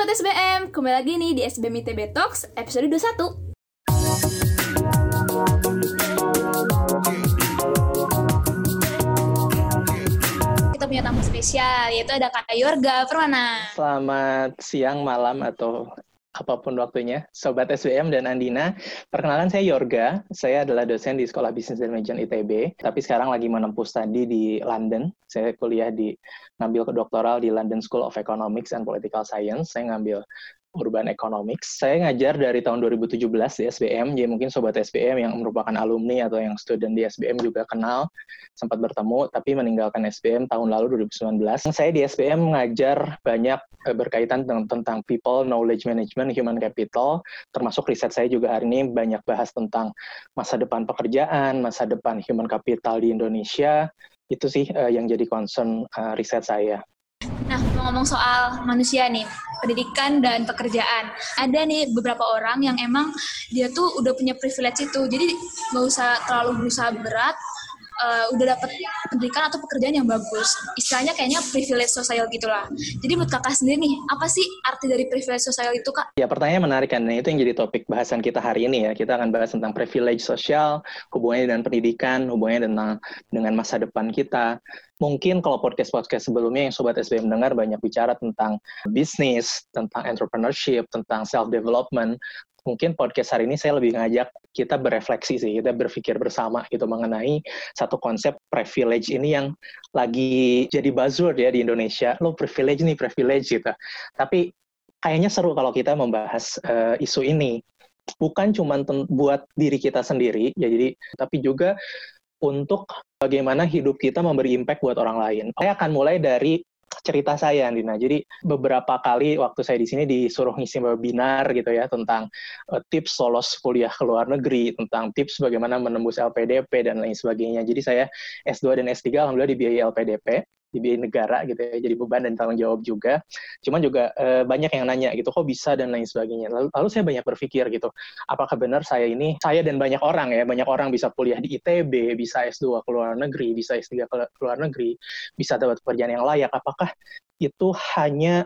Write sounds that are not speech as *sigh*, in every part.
Sobat SBM, kembali lagi nih di SBM ITB Talks episode 21. Kita punya tamu spesial, yaitu ada Kak Yorga Permana. Selamat siang, malam, atau apa pun waktunya. Sobat SBM dan Andina, perkenalkan saya Yorga. Saya adalah dosen di Sekolah Bisnis dan Manajemen ITB, tapi sekarang lagi menempuh studi di London. Saya kuliah di ngambil kedoktoral di London School of Economics and Political Science. Saya ngambil Urban Economics. Saya ngajar dari tahun 2017 di SBM, jadi mungkin sobat SBM yang merupakan alumni atau yang student di SBM juga kenal, sempat bertemu, tapi meninggalkan SBM tahun lalu 2019. Saya di SBM mengajar banyak eh, berkaitan dengan tentang people, knowledge management, human capital, termasuk riset saya juga hari ini banyak bahas tentang masa depan pekerjaan, masa depan human capital di Indonesia, itu sih uh, yang jadi concern uh, riset saya. Ngomong soal manusia nih, pendidikan dan pekerjaan. Ada nih beberapa orang yang emang dia tuh udah punya privilege itu, jadi nggak usah terlalu berusaha berat, uh, udah dapat pendidikan atau pekerjaan yang bagus. Istilahnya kayaknya privilege sosial gitulah. Jadi menurut kakak sendiri nih, apa sih arti dari privilege sosial itu kak? Ya pertanyaan menarik kan, itu yang jadi topik bahasan kita hari ini ya. Kita akan bahas tentang privilege sosial, hubungannya dengan pendidikan, hubungannya dengan dengan masa depan kita mungkin kalau podcast-podcast sebelumnya yang Sobat SBM dengar banyak bicara tentang bisnis, tentang entrepreneurship, tentang self-development, mungkin podcast hari ini saya lebih ngajak kita berefleksi sih, kita berpikir bersama gitu mengenai satu konsep privilege ini yang lagi jadi buzzword ya di Indonesia. Lo privilege nih, privilege gitu. Tapi kayaknya seru kalau kita membahas uh, isu ini. Bukan cuma buat diri kita sendiri, ya jadi tapi juga untuk bagaimana hidup kita memberi impact buat orang lain. Saya akan mulai dari cerita saya, Dina. Jadi beberapa kali waktu saya di sini disuruh ngisi webinar gitu ya tentang uh, tips lolos kuliah ke luar negeri, tentang tips bagaimana menembus LPDP dan lain sebagainya. Jadi saya S2 dan S3 alhamdulillah dibiayai LPDP dibiayai negara gitu ya jadi beban dan tanggung jawab juga. Cuman juga e, banyak yang nanya gitu kok bisa? dan lain sebagainya. Lalu, lalu saya banyak berpikir gitu apakah benar saya ini saya dan banyak orang ya banyak orang bisa kuliah di ITB bisa S2 ke luar negeri bisa S3 ke luar negeri bisa dapat pekerjaan yang layak? Apakah itu hanya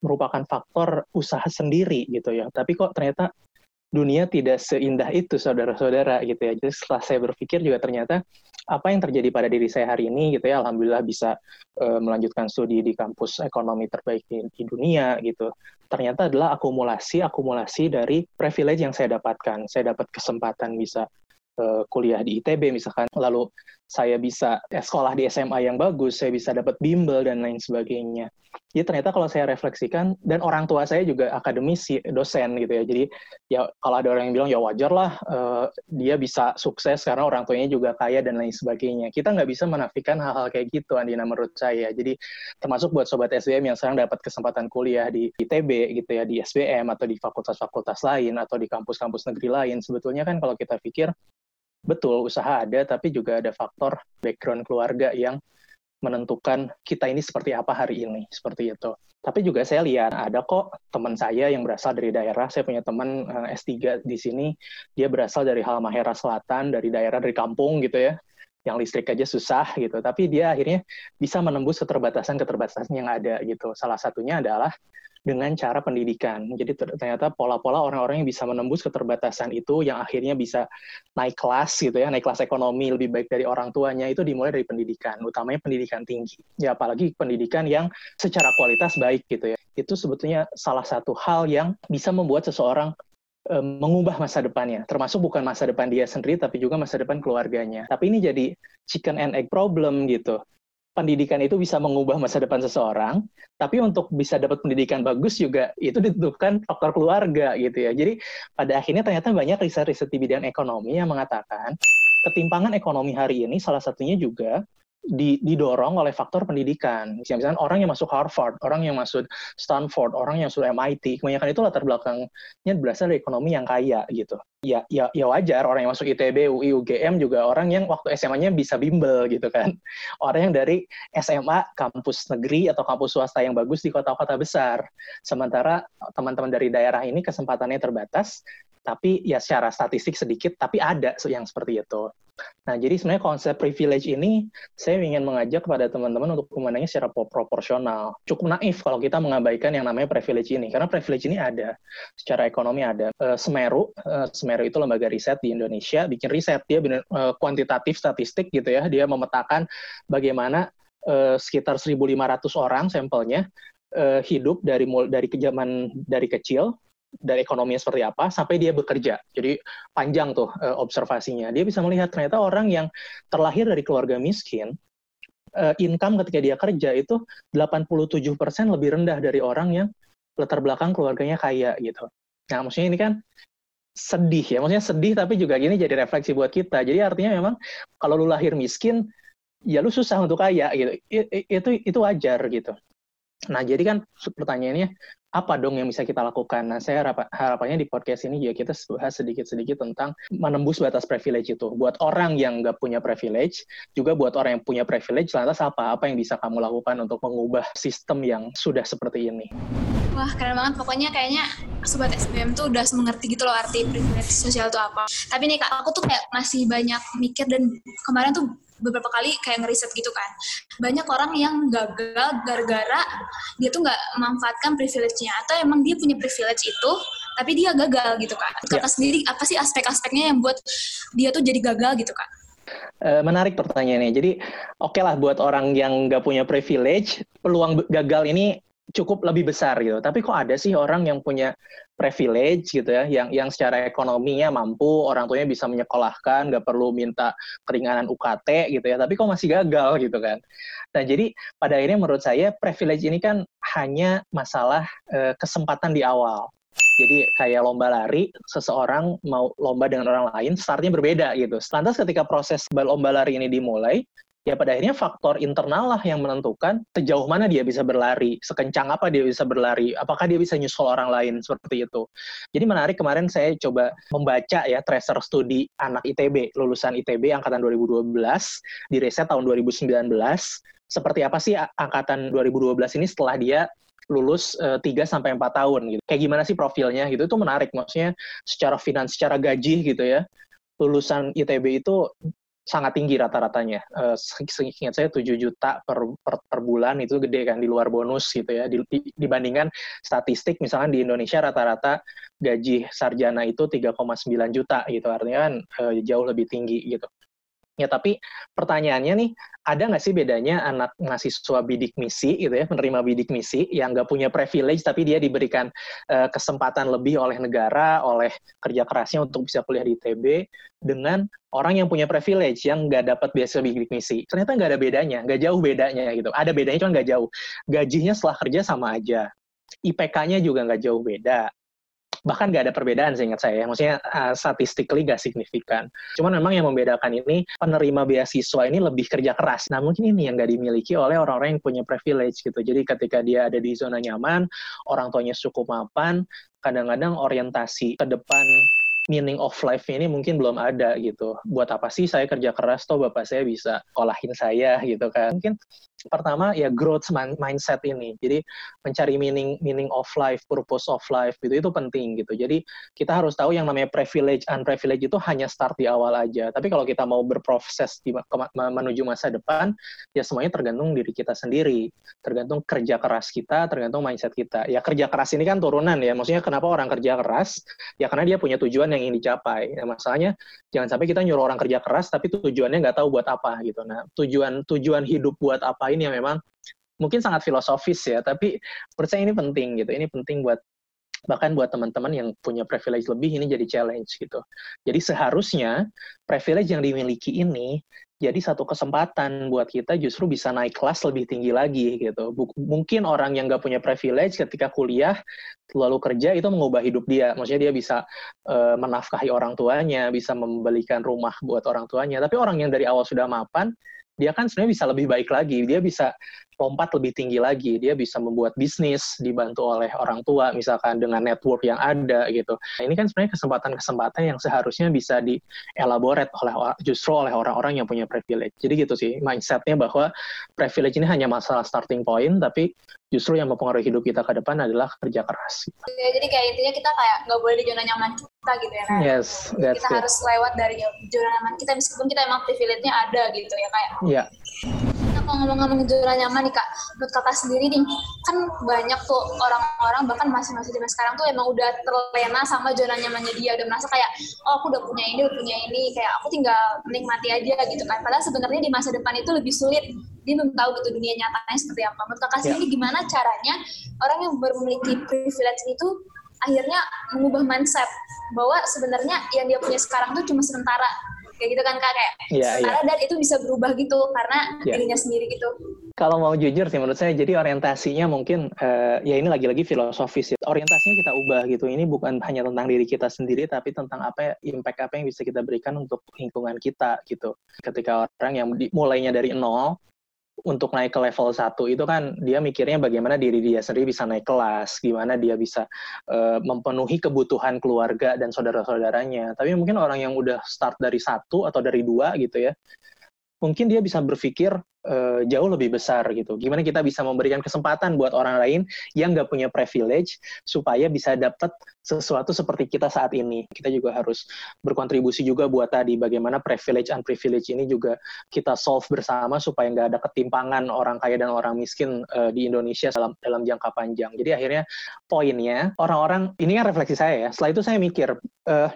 merupakan faktor usaha sendiri gitu ya? Tapi kok ternyata dunia tidak seindah itu saudara-saudara gitu ya. Jadi setelah saya berpikir juga ternyata apa yang terjadi pada diri saya hari ini gitu ya, alhamdulillah bisa uh, melanjutkan studi di kampus ekonomi terbaik di, di dunia gitu. Ternyata adalah akumulasi akumulasi dari privilege yang saya dapatkan. Saya dapat kesempatan bisa kuliah di ITB misalkan, lalu saya bisa eh, sekolah di SMA yang bagus, saya bisa dapat bimbel dan lain sebagainya. Jadi ternyata kalau saya refleksikan dan orang tua saya juga akademisi, dosen gitu ya. Jadi ya kalau ada orang yang bilang ya wajar lah uh, dia bisa sukses karena orang tuanya juga kaya dan lain sebagainya. Kita nggak bisa menafikan hal-hal kayak gitu, Andina menurut saya. Jadi termasuk buat sobat SBM yang sekarang dapat kesempatan kuliah di ITB gitu ya, di SBM atau di fakultas-fakultas lain atau di kampus-kampus negeri lain. Sebetulnya kan kalau kita pikir betul usaha ada tapi juga ada faktor background keluarga yang menentukan kita ini seperti apa hari ini seperti itu. Tapi juga saya lihat ada kok teman saya yang berasal dari daerah. Saya punya teman eh, S3 di sini. Dia berasal dari Halmahera Selatan dari daerah dari kampung gitu ya. Yang listrik aja susah gitu. Tapi dia akhirnya bisa menembus keterbatasan keterbatasan yang ada gitu. Salah satunya adalah dengan cara pendidikan. Jadi ternyata pola-pola orang-orang yang bisa menembus keterbatasan itu yang akhirnya bisa naik kelas gitu ya, naik kelas ekonomi lebih baik dari orang tuanya itu dimulai dari pendidikan, utamanya pendidikan tinggi. Ya apalagi pendidikan yang secara kualitas baik gitu ya. Itu sebetulnya salah satu hal yang bisa membuat seseorang mengubah masa depannya, termasuk bukan masa depan dia sendiri, tapi juga masa depan keluarganya. Tapi ini jadi chicken and egg problem gitu pendidikan itu bisa mengubah masa depan seseorang, tapi untuk bisa dapat pendidikan bagus juga itu ditentukan faktor keluarga gitu ya. Jadi pada akhirnya ternyata banyak riset-riset di bidang ekonomi yang mengatakan ketimpangan ekonomi hari ini salah satunya juga didorong oleh faktor pendidikan. Misalnya orang yang masuk Harvard, orang yang masuk Stanford, orang yang masuk MIT, kebanyakan itu latar belakangnya berasal dari ekonomi yang kaya gitu. Ya, ya, ya wajar orang yang masuk ITB, UI, UGM juga orang yang waktu SMA-nya bisa bimbel gitu kan. *laughs* Orang yang dari SMA kampus negeri atau kampus swasta yang bagus di kota-kota besar. Sementara teman-teman dari daerah ini kesempatannya terbatas, tapi ya secara statistik sedikit, tapi ada yang seperti itu. Nah, jadi sebenarnya konsep privilege ini saya ingin mengajak kepada teman-teman untuk memandangnya secara proporsional. Cukup naif kalau kita mengabaikan yang namanya privilege ini, karena privilege ini ada, secara ekonomi ada. Uh, Semeru, uh, Semeru itu lembaga riset di Indonesia, bikin riset dia benar uh, kuantitatif statistik gitu ya, dia memetakan bagaimana uh, sekitar 1.500 orang sampelnya uh, hidup dari dari kejaman dari kecil dari ekonominya seperti apa sampai dia bekerja. Jadi panjang tuh uh, observasinya. Dia bisa melihat ternyata orang yang terlahir dari keluarga miskin uh, income ketika dia kerja itu 87% lebih rendah dari orang yang latar belakang keluarganya kaya gitu. Nah, maksudnya ini kan sedih ya. Maksudnya sedih tapi juga gini jadi refleksi buat kita. Jadi artinya memang kalau lu lahir miskin ya lu susah untuk kaya gitu. Itu itu wajar gitu. Nah, jadi kan pertanyaannya, apa dong yang bisa kita lakukan? Nah, saya harap, harapannya di podcast ini juga kita bahas sedikit-sedikit tentang menembus batas privilege itu. Buat orang yang nggak punya privilege, juga buat orang yang punya privilege, lantas apa? Apa yang bisa kamu lakukan untuk mengubah sistem yang sudah seperti ini? Wah, keren banget. Pokoknya kayaknya Sobat SBM tuh udah mengerti gitu loh arti privilege sosial itu apa. Tapi nih Kak, aku tuh kayak masih banyak mikir dan kemarin tuh beberapa kali kayak ngeriset gitu kan. Banyak orang yang gagal gara-gara dia tuh nggak memanfaatkan privilege-nya atau emang dia punya privilege itu tapi dia gagal gitu kan. Kakak ya. sendiri apa sih aspek-aspeknya yang buat dia tuh jadi gagal gitu kan? Menarik pertanyaannya. Jadi oke okay lah buat orang yang nggak punya privilege, peluang gagal ini cukup lebih besar gitu. Tapi kok ada sih orang yang punya privilege gitu ya, yang yang secara ekonominya mampu, orang tuanya bisa menyekolahkan, nggak perlu minta keringanan UKT gitu ya. Tapi kok masih gagal gitu kan. Nah jadi pada akhirnya menurut saya privilege ini kan hanya masalah eh, kesempatan di awal. Jadi kayak lomba lari, seseorang mau lomba dengan orang lain, startnya berbeda gitu. Lantas ketika proses lomba lari ini dimulai, ya pada akhirnya faktor internal lah yang menentukan sejauh mana dia bisa berlari, sekencang apa dia bisa berlari, apakah dia bisa nyusul orang lain seperti itu. Jadi menarik kemarin saya coba membaca ya tracer studi anak ITB, lulusan ITB angkatan 2012 di riset tahun 2019. Seperti apa sih angkatan 2012 ini setelah dia lulus eh, 3 sampai 4 tahun gitu. Kayak gimana sih profilnya gitu itu menarik maksudnya secara finans, secara gaji gitu ya. Lulusan ITB itu sangat tinggi rata-ratanya. Uh, seingat saya 7 juta per, per, per bulan itu gede kan di luar bonus gitu ya. Di, di, dibandingkan statistik misalnya di Indonesia rata-rata gaji sarjana itu 3,9 juta gitu. Artinya kan uh, jauh lebih tinggi gitu. Ya, tapi pertanyaannya nih, ada nggak sih bedanya anak mahasiswa bidik misi gitu ya, menerima bidik misi yang nggak punya privilege tapi dia diberikan uh, kesempatan lebih oleh negara, oleh kerja kerasnya untuk bisa kuliah di ITB dengan orang yang punya privilege yang nggak dapat biasa bidik misi. Ternyata nggak ada bedanya, nggak jauh bedanya gitu. Ada bedanya cuma nggak jauh. Gajinya setelah kerja sama aja. IPK-nya juga nggak jauh beda bahkan nggak ada perbedaan seingat saya maksudnya uh, statistically nggak signifikan cuman memang yang membedakan ini penerima beasiswa ini lebih kerja keras nah mungkin ini yang nggak dimiliki oleh orang-orang yang punya privilege gitu jadi ketika dia ada di zona nyaman orang tuanya cukup mapan kadang-kadang orientasi ke depan meaning of life ini mungkin belum ada gitu. Buat apa sih saya kerja keras toh bapak saya bisa kolahin saya gitu kan. Mungkin pertama ya growth mindset ini. Jadi mencari meaning meaning of life, purpose of life gitu itu penting gitu. Jadi kita harus tahu yang namanya privilege unprivilege itu hanya start di awal aja. Tapi kalau kita mau berproses di, menuju masa depan ya semuanya tergantung diri kita sendiri. Tergantung kerja keras kita, tergantung mindset kita. Ya kerja keras ini kan turunan ya. Maksudnya kenapa orang kerja keras? Ya karena dia punya tujuan yang ingin dicapai. Nah, masalahnya jangan sampai kita nyuruh orang kerja keras tapi tujuannya nggak tahu buat apa gitu. Nah, tujuan tujuan hidup buat apa ini yang memang mungkin sangat filosofis ya, tapi menurut saya ini penting gitu. Ini penting buat bahkan buat teman-teman yang punya privilege lebih ini jadi challenge gitu. Jadi seharusnya privilege yang dimiliki ini jadi satu kesempatan buat kita justru bisa naik kelas lebih tinggi lagi gitu. Mungkin orang yang nggak punya privilege ketika kuliah lalu kerja itu mengubah hidup dia. Maksudnya dia bisa uh, menafkahi orang tuanya, bisa membelikan rumah buat orang tuanya. Tapi orang yang dari awal sudah mapan, dia kan sebenarnya bisa lebih baik lagi. Dia bisa lompat lebih tinggi lagi. Dia bisa membuat bisnis dibantu oleh orang tua, misalkan dengan network yang ada gitu. Nah, ini kan sebenarnya kesempatan-kesempatan yang seharusnya bisa dielaborate oleh justru oleh orang-orang yang punya privilege. Jadi gitu sih mindsetnya bahwa privilege ini hanya masalah starting point, tapi justru yang mempengaruhi hidup kita ke depan adalah kerja keras. Ya, jadi kayak intinya kita kayak nggak boleh di zona nyaman kita gitu ya. Kan? Yes, that's kita it. harus lewat dari zona nyaman kita meskipun kita emang privilege-nya ada gitu ya kayak. Iya. Yeah kalau ngomong-ngomong zona nyaman nih kak, menurut kakak sendiri nih, kan banyak tuh orang-orang bahkan masih-masih zaman sekarang tuh emang udah terlena sama zona nyamannya dia, udah merasa kayak, oh aku udah punya ini, udah punya ini, kayak aku tinggal menikmati aja gitu kan. Padahal sebenarnya di masa depan itu lebih sulit, dia belum tahu gitu dunia nyatanya seperti apa. Menurut kakak sendiri yeah. gimana caranya orang yang memiliki privilege itu akhirnya mengubah mindset bahwa sebenarnya yang dia punya sekarang tuh cuma sementara kayak gitu kan kak kayak yeah, iya. karena yeah. dan itu bisa berubah gitu karena yeah. dirinya sendiri gitu kalau mau jujur sih menurut saya jadi orientasinya mungkin uh, ya ini lagi-lagi filosofis ya. orientasinya kita ubah gitu ini bukan hanya tentang diri kita sendiri tapi tentang apa impact apa yang bisa kita berikan untuk lingkungan kita gitu ketika orang yang mulainya dari nol untuk naik ke level satu itu kan dia mikirnya bagaimana diri dia sendiri bisa naik kelas, gimana dia bisa uh, memenuhi kebutuhan keluarga dan saudara-saudaranya. Tapi mungkin orang yang udah start dari satu atau dari dua gitu ya, mungkin dia bisa berpikir uh, jauh lebih besar gitu. Gimana kita bisa memberikan kesempatan buat orang lain yang nggak punya privilege supaya bisa dapat sesuatu seperti kita saat ini. Kita juga harus berkontribusi juga buat tadi bagaimana privilege and privilege ini juga kita solve bersama supaya nggak ada ketimpangan orang kaya dan orang miskin uh, di Indonesia dalam dalam jangka panjang. Jadi akhirnya poinnya orang-orang ini kan refleksi saya ya. Setelah itu saya mikir uh,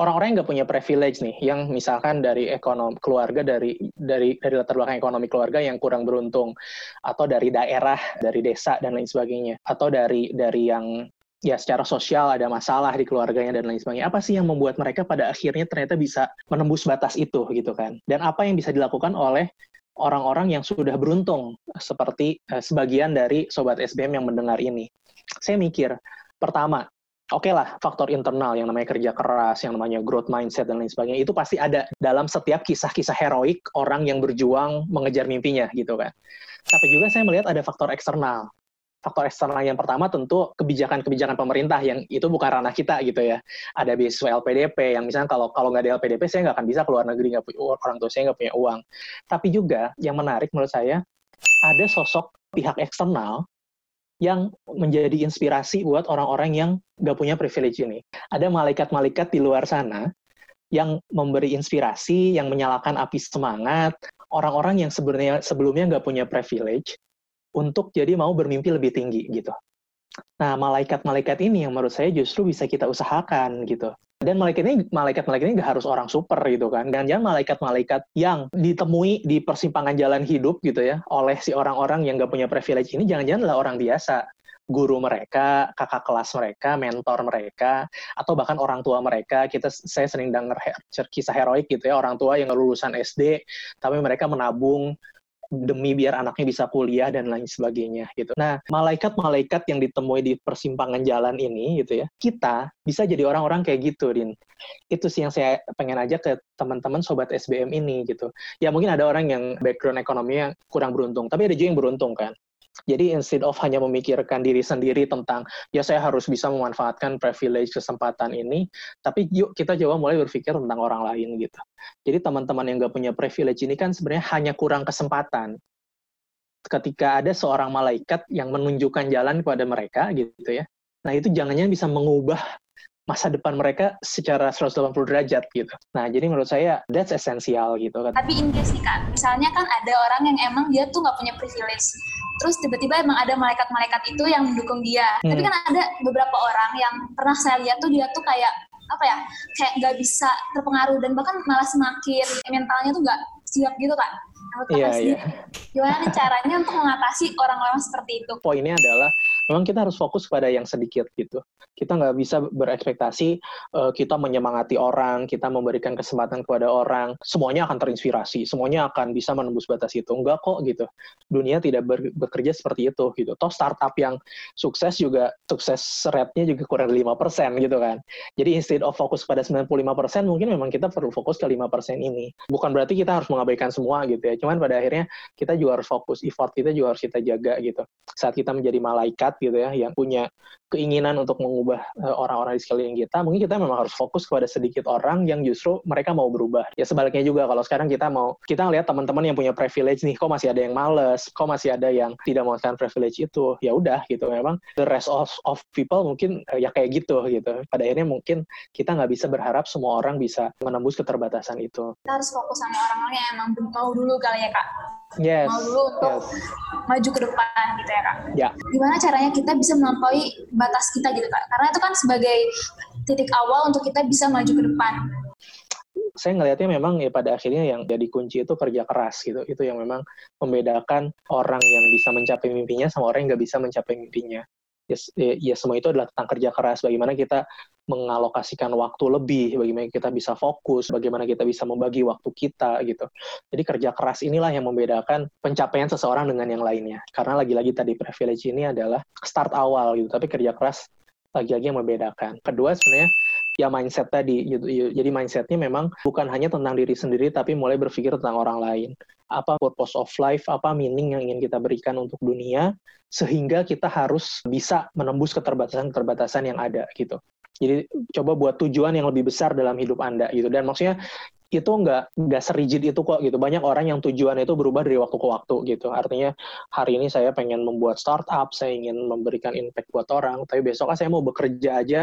orang-orang yang nggak punya privilege nih, yang misalkan dari ekonomi keluarga dari dari dari latar belakang ekonomi keluarga yang kurang beruntung, atau dari daerah, dari desa dan lain sebagainya, atau dari dari yang ya secara sosial ada masalah di keluarganya dan lain sebagainya. Apa sih yang membuat mereka pada akhirnya ternyata bisa menembus batas itu gitu kan? Dan apa yang bisa dilakukan oleh orang-orang yang sudah beruntung seperti uh, sebagian dari sobat SBM yang mendengar ini? Saya mikir, pertama, oke okay lah faktor internal yang namanya kerja keras, yang namanya growth mindset dan lain sebagainya itu pasti ada dalam setiap kisah-kisah heroik orang yang berjuang mengejar mimpinya gitu kan. Tapi juga saya melihat ada faktor eksternal. Faktor eksternal yang pertama tentu kebijakan-kebijakan pemerintah yang itu bukan ranah kita gitu ya. Ada beasiswa LPDP yang misalnya kalau kalau nggak ada LPDP saya nggak akan bisa keluar negeri nggak punya orang tua saya nggak punya uang. Tapi juga yang menarik menurut saya ada sosok pihak eksternal yang menjadi inspirasi buat orang-orang yang nggak punya privilege ini. Ada malaikat-malaikat di luar sana yang memberi inspirasi, yang menyalakan api semangat, orang-orang yang sebenarnya sebelumnya nggak punya privilege untuk jadi mau bermimpi lebih tinggi gitu. Nah, malaikat-malaikat ini yang menurut saya justru bisa kita usahakan gitu. Dan malaikat ini, malaikat-malaikat ini nggak harus orang super gitu kan. Dan jangan malaikat-malaikat yang ditemui di persimpangan jalan hidup gitu ya, oleh si orang-orang yang nggak punya privilege ini, jangan-jangan adalah orang biasa. Guru mereka, kakak kelas mereka, mentor mereka, atau bahkan orang tua mereka. Kita saya sering dengar kisah heroik gitu ya, orang tua yang lulusan SD, tapi mereka menabung demi biar anaknya bisa kuliah dan lain sebagainya gitu. Nah, malaikat-malaikat yang ditemui di persimpangan jalan ini gitu ya, kita bisa jadi orang-orang kayak gitu, Din. Itu sih yang saya pengen aja ke teman-teman sobat SBM ini gitu. Ya mungkin ada orang yang background ekonominya kurang beruntung, tapi ada juga yang beruntung kan. Jadi instead of hanya memikirkan diri sendiri tentang ya saya harus bisa memanfaatkan privilege kesempatan ini, tapi yuk kita coba mulai berpikir tentang orang lain gitu. Jadi teman-teman yang nggak punya privilege ini kan sebenarnya hanya kurang kesempatan. Ketika ada seorang malaikat yang menunjukkan jalan kepada mereka gitu ya. Nah itu jangan-jangan bisa mengubah masa depan mereka secara 180 derajat gitu. Nah, jadi menurut saya that's esensial gitu kan. Tapi in case nih kan, misalnya kan ada orang yang emang dia tuh nggak punya privilege. Terus tiba-tiba emang ada malaikat-malaikat itu yang mendukung dia. Hmm. Tapi kan ada beberapa orang yang pernah saya lihat tuh dia tuh kayak apa ya kayak nggak bisa terpengaruh dan bahkan malah semakin mentalnya tuh nggak siap gitu kan Iya, iya. Gimana nih caranya untuk mengatasi orang-orang seperti itu? Poinnya adalah memang kita harus fokus pada yang sedikit gitu. Kita nggak bisa berekspektasi uh, kita menyemangati orang, kita memberikan kesempatan kepada orang, semuanya akan terinspirasi, semuanya akan bisa menembus batas itu. Enggak kok gitu. Dunia tidak ber bekerja seperti itu gitu. Toh startup yang sukses juga sukses rate-nya juga kurang dari 5% gitu kan. Jadi instead of fokus pada 95% mungkin memang kita perlu fokus ke 5% ini. Bukan berarti kita harus mengabaikan semua gitu ya. Cuman pada akhirnya kita juga harus fokus, effort kita juga harus kita jaga gitu. Saat kita menjadi malaikat gitu ya, yang punya keinginan untuk mengubah uh, orang-orang di sekeliling kita, mungkin kita memang harus fokus kepada sedikit orang yang justru mereka mau berubah. Ya sebaliknya juga kalau sekarang kita mau kita ngelihat teman-teman yang punya privilege nih, kok masih ada yang males, kok masih ada yang tidak menggunakan privilege itu, ya udah gitu. Memang the rest of of people mungkin uh, ya kayak gitu gitu. Pada akhirnya mungkin kita nggak bisa berharap semua orang bisa menembus keterbatasan itu. Kita harus fokus sama orang-orang yang emang mau dulu kali ya kak. Yes. Mau dulu untuk yes. maju ke depan gitu ya kak. Ya. Gimana caranya kita bisa melampaui batas kita gitu kak? Karena itu kan sebagai titik awal untuk kita bisa maju ke depan saya ngelihatnya memang ya pada akhirnya yang jadi kunci itu kerja keras gitu. Itu yang memang membedakan orang yang bisa mencapai mimpinya sama orang yang nggak bisa mencapai mimpinya. Ya, ya, semua itu adalah tentang kerja keras. Bagaimana kita mengalokasikan waktu lebih, bagaimana kita bisa fokus, bagaimana kita bisa membagi waktu kita gitu. Jadi kerja keras inilah yang membedakan pencapaian seseorang dengan yang lainnya. Karena lagi-lagi tadi privilege ini adalah start awal gitu, tapi kerja keras lagi-lagi yang membedakan. Kedua sebenarnya ya mindset tadi gitu. Jadi mindsetnya memang bukan hanya tentang diri sendiri tapi mulai berpikir tentang orang lain. Apa purpose of life, apa meaning yang ingin kita berikan untuk dunia sehingga kita harus bisa menembus keterbatasan-keterbatasan yang ada gitu. Jadi coba buat tujuan yang lebih besar dalam hidup Anda gitu. Dan maksudnya itu nggak nggak serigid itu kok gitu. Banyak orang yang tujuan itu berubah dari waktu ke waktu gitu. Artinya hari ini saya pengen membuat startup, saya ingin memberikan impact buat orang, tapi besok saya mau bekerja aja,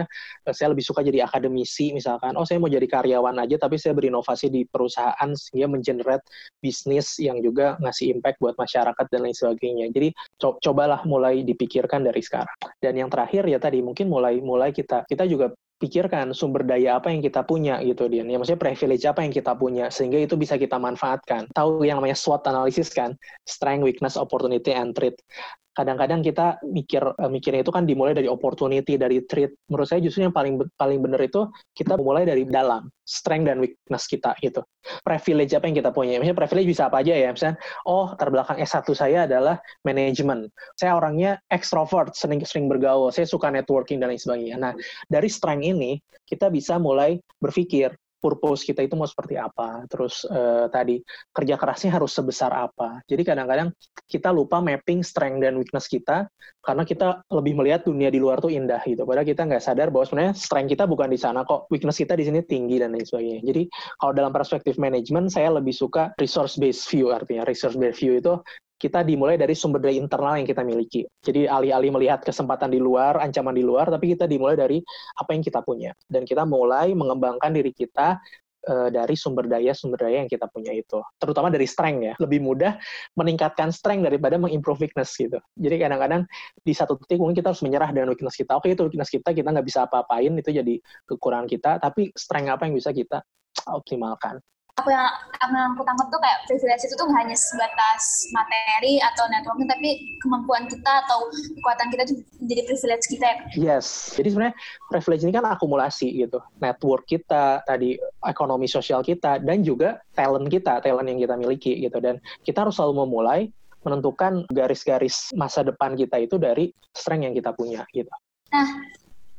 saya lebih suka jadi akademisi misalkan. Oh saya mau jadi karyawan aja, tapi saya berinovasi di perusahaan sehingga mengenerate bisnis yang juga ngasih impact buat masyarakat dan lain sebagainya. Jadi co cobalah mulai dipikirkan dari sekarang. Dan yang terakhir ya tadi mungkin mulai mulai kita kita juga pikirkan sumber daya apa yang kita punya gitu Dian. Ya maksudnya privilege apa yang kita punya sehingga itu bisa kita manfaatkan. Tahu yang namanya SWOT analysis kan, strength, weakness, opportunity and threat kadang-kadang kita mikir uh, mikirnya itu kan dimulai dari opportunity dari treat. Menurut saya justru yang paling paling benar itu kita mulai dari dalam strength dan weakness kita gitu. Privilege apa yang kita punya? Misalnya privilege bisa apa aja ya? Misalnya oh terbelakang S1 saya adalah manajemen saya orangnya extrovert sering sering bergaul. Saya suka networking dan lain sebagainya. Nah dari strength ini kita bisa mulai berpikir purpose kita itu mau seperti apa, terus uh, tadi kerja kerasnya harus sebesar apa. Jadi kadang-kadang kita lupa mapping strength dan weakness kita karena kita lebih melihat dunia di luar tuh indah gitu. Padahal kita nggak sadar bahwa sebenarnya strength kita bukan di sana kok, weakness kita di sini tinggi dan lain sebagainya. Jadi kalau dalam perspektif manajemen saya lebih suka resource based view artinya resource based view itu kita dimulai dari sumber daya internal yang kita miliki. Jadi alih-alih melihat kesempatan di luar, ancaman di luar, tapi kita dimulai dari apa yang kita punya. Dan kita mulai mengembangkan diri kita uh, dari sumber daya sumber daya yang kita punya itu. Terutama dari strength ya. Lebih mudah meningkatkan strength daripada mengimprove weakness gitu. Jadi kadang-kadang di satu titik mungkin kita harus menyerah dengan weakness kita. Oke itu weakness kita, kita nggak bisa apa-apain, itu jadi kekurangan kita. Tapi strength apa yang bisa kita optimalkan aku yang, yang aku tangkap tuh kayak privilege itu tuh hanya sebatas materi atau networking tapi kemampuan kita atau kekuatan kita itu menjadi privilege kita. Ya yes. Jadi sebenarnya privilege ini kan akumulasi gitu. Network kita tadi ekonomi sosial kita dan juga talent kita talent yang kita miliki gitu. Dan kita harus selalu memulai menentukan garis-garis masa depan kita itu dari strength yang kita punya gitu. Nah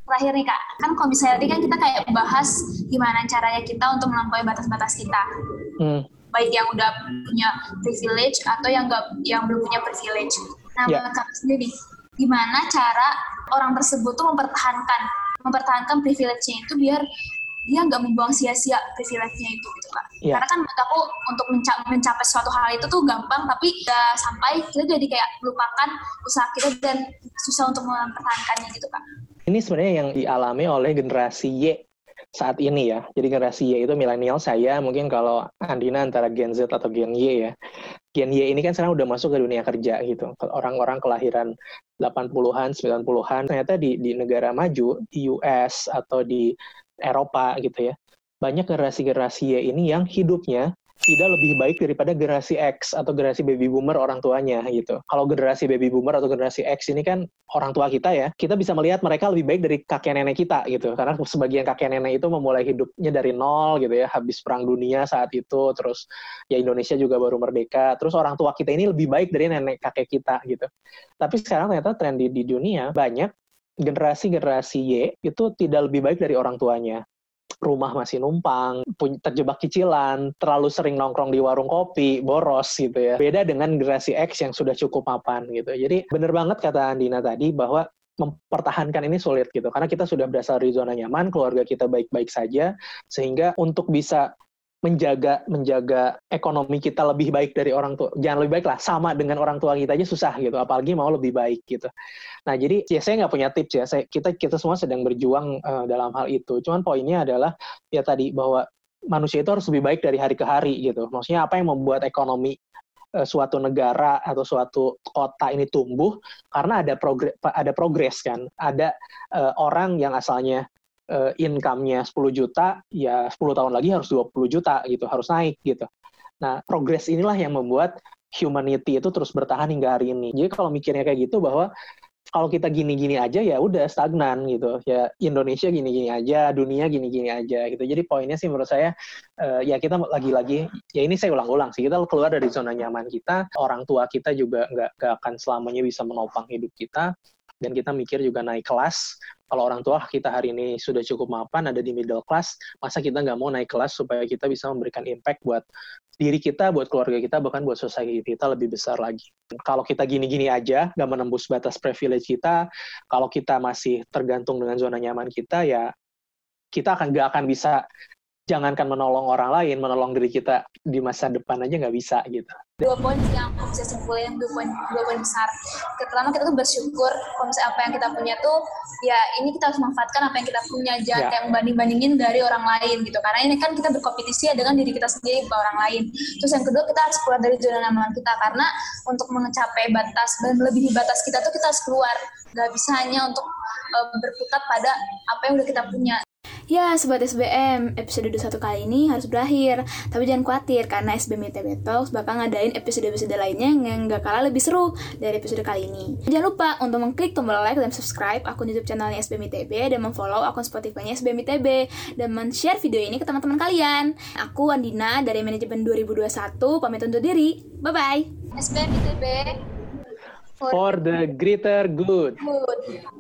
terakhir nih kak, kan kalau misalnya tadi kan kita kayak bahas gimana caranya kita untuk melampaui batas-batas kita. Hmm. Baik yang udah punya privilege atau yang nggak yang belum punya privilege. Nah, yeah. menurut kakak sendiri, gimana cara orang tersebut tuh mempertahankan mempertahankan privilege-nya itu biar dia nggak membuang sia-sia privilege-nya itu gitu kak. Yeah. Karena kan menurut aku untuk menca mencapai suatu hal itu tuh gampang, tapi udah sampai kita jadi kayak melupakan usaha kita dan susah untuk mempertahankannya gitu kak. Ini sebenarnya yang dialami oleh generasi Y saat ini ya. Jadi generasi Y itu milenial saya, mungkin kalau Andina antara Gen Z atau Gen Y ya. Gen Y ini kan sekarang udah masuk ke dunia kerja gitu. Orang-orang kelahiran 80-an, 90-an, ternyata di, di negara maju, di US atau di Eropa gitu ya, banyak generasi-generasi Y ini yang hidupnya tidak lebih baik daripada generasi X atau generasi baby boomer orang tuanya gitu. Kalau generasi baby boomer atau generasi X ini kan orang tua kita ya, kita bisa melihat mereka lebih baik dari kakek nenek kita gitu. Karena sebagian kakek nenek itu memulai hidupnya dari nol gitu ya, habis perang dunia saat itu, terus ya Indonesia juga baru merdeka, terus orang tua kita ini lebih baik dari nenek kakek kita gitu. Tapi sekarang ternyata tren di, di dunia banyak generasi-generasi Y itu tidak lebih baik dari orang tuanya rumah masih numpang, terjebak cicilan, terlalu sering nongkrong di warung kopi, boros gitu ya. Beda dengan generasi X yang sudah cukup mapan gitu. Jadi bener banget kata Andina tadi bahwa mempertahankan ini sulit gitu karena kita sudah berasal dari zona nyaman keluarga kita baik-baik saja sehingga untuk bisa menjaga menjaga ekonomi kita lebih baik dari orang tua jangan lebih baik lah sama dengan orang tua kita aja susah gitu apalagi mau lebih baik gitu. Nah jadi ya saya nggak punya tips ya saya kita kita semua sedang berjuang uh, dalam hal itu. Cuman poinnya adalah ya tadi bahwa manusia itu harus lebih baik dari hari ke hari gitu. Maksudnya apa yang membuat ekonomi uh, suatu negara atau suatu kota ini tumbuh? Karena ada progres ada progres kan. Ada uh, orang yang asalnya uh, income-nya 10 juta, ya 10 tahun lagi harus 20 juta gitu, harus naik gitu. Nah, progres inilah yang membuat humanity itu terus bertahan hingga hari ini. Jadi kalau mikirnya kayak gitu bahwa kalau kita gini-gini aja ya udah stagnan gitu. Ya Indonesia gini-gini aja, dunia gini-gini aja gitu. Jadi poinnya sih menurut saya uh, ya kita lagi-lagi ya ini saya ulang-ulang sih kita keluar dari zona nyaman kita. Orang tua kita juga nggak akan selamanya bisa menopang hidup kita dan kita mikir juga naik kelas. Kalau orang tua kita hari ini sudah cukup mapan, ada di middle class, masa kita nggak mau naik kelas supaya kita bisa memberikan impact buat diri kita, buat keluarga kita, bahkan buat society kita lebih besar lagi. Kalau kita gini-gini aja, nggak menembus batas privilege kita, kalau kita masih tergantung dengan zona nyaman kita, ya kita akan nggak akan bisa jangankan menolong orang lain, menolong diri kita di masa depan aja nggak bisa gitu. Dua poin yang aku bisa simpulin, dua poin, dua poin besar. Pertama kita tuh bersyukur kalau misalnya apa yang kita punya tuh, ya ini kita harus manfaatkan apa yang kita punya, jangan ya. kayak banding-bandingin dari orang lain gitu. Karena ini kan kita berkompetisi ya dengan diri kita sendiri, bukan orang lain. Terus yang kedua kita harus keluar dari zona nyaman kita, karena untuk mencapai batas dan melebihi batas kita tuh kita harus keluar. Gak bisa hanya untuk uh, berputar pada apa yang udah kita punya. Ya, Sobat SBM, episode 21 kali ini harus berakhir. Tapi jangan khawatir, karena SBM ITB Talks bakal ngadain episode-episode lainnya yang gak kalah lebih seru dari episode kali ini. Jangan lupa untuk mengklik tombol like dan subscribe akun YouTube channelnya SBM ITB dan memfollow akun Spotify-nya SBM ITB dan men-share video ini ke teman-teman kalian. Aku Andina dari Manajemen 2021, pamit undur diri. Bye-bye. SBM ITB for, for the greater good. Good.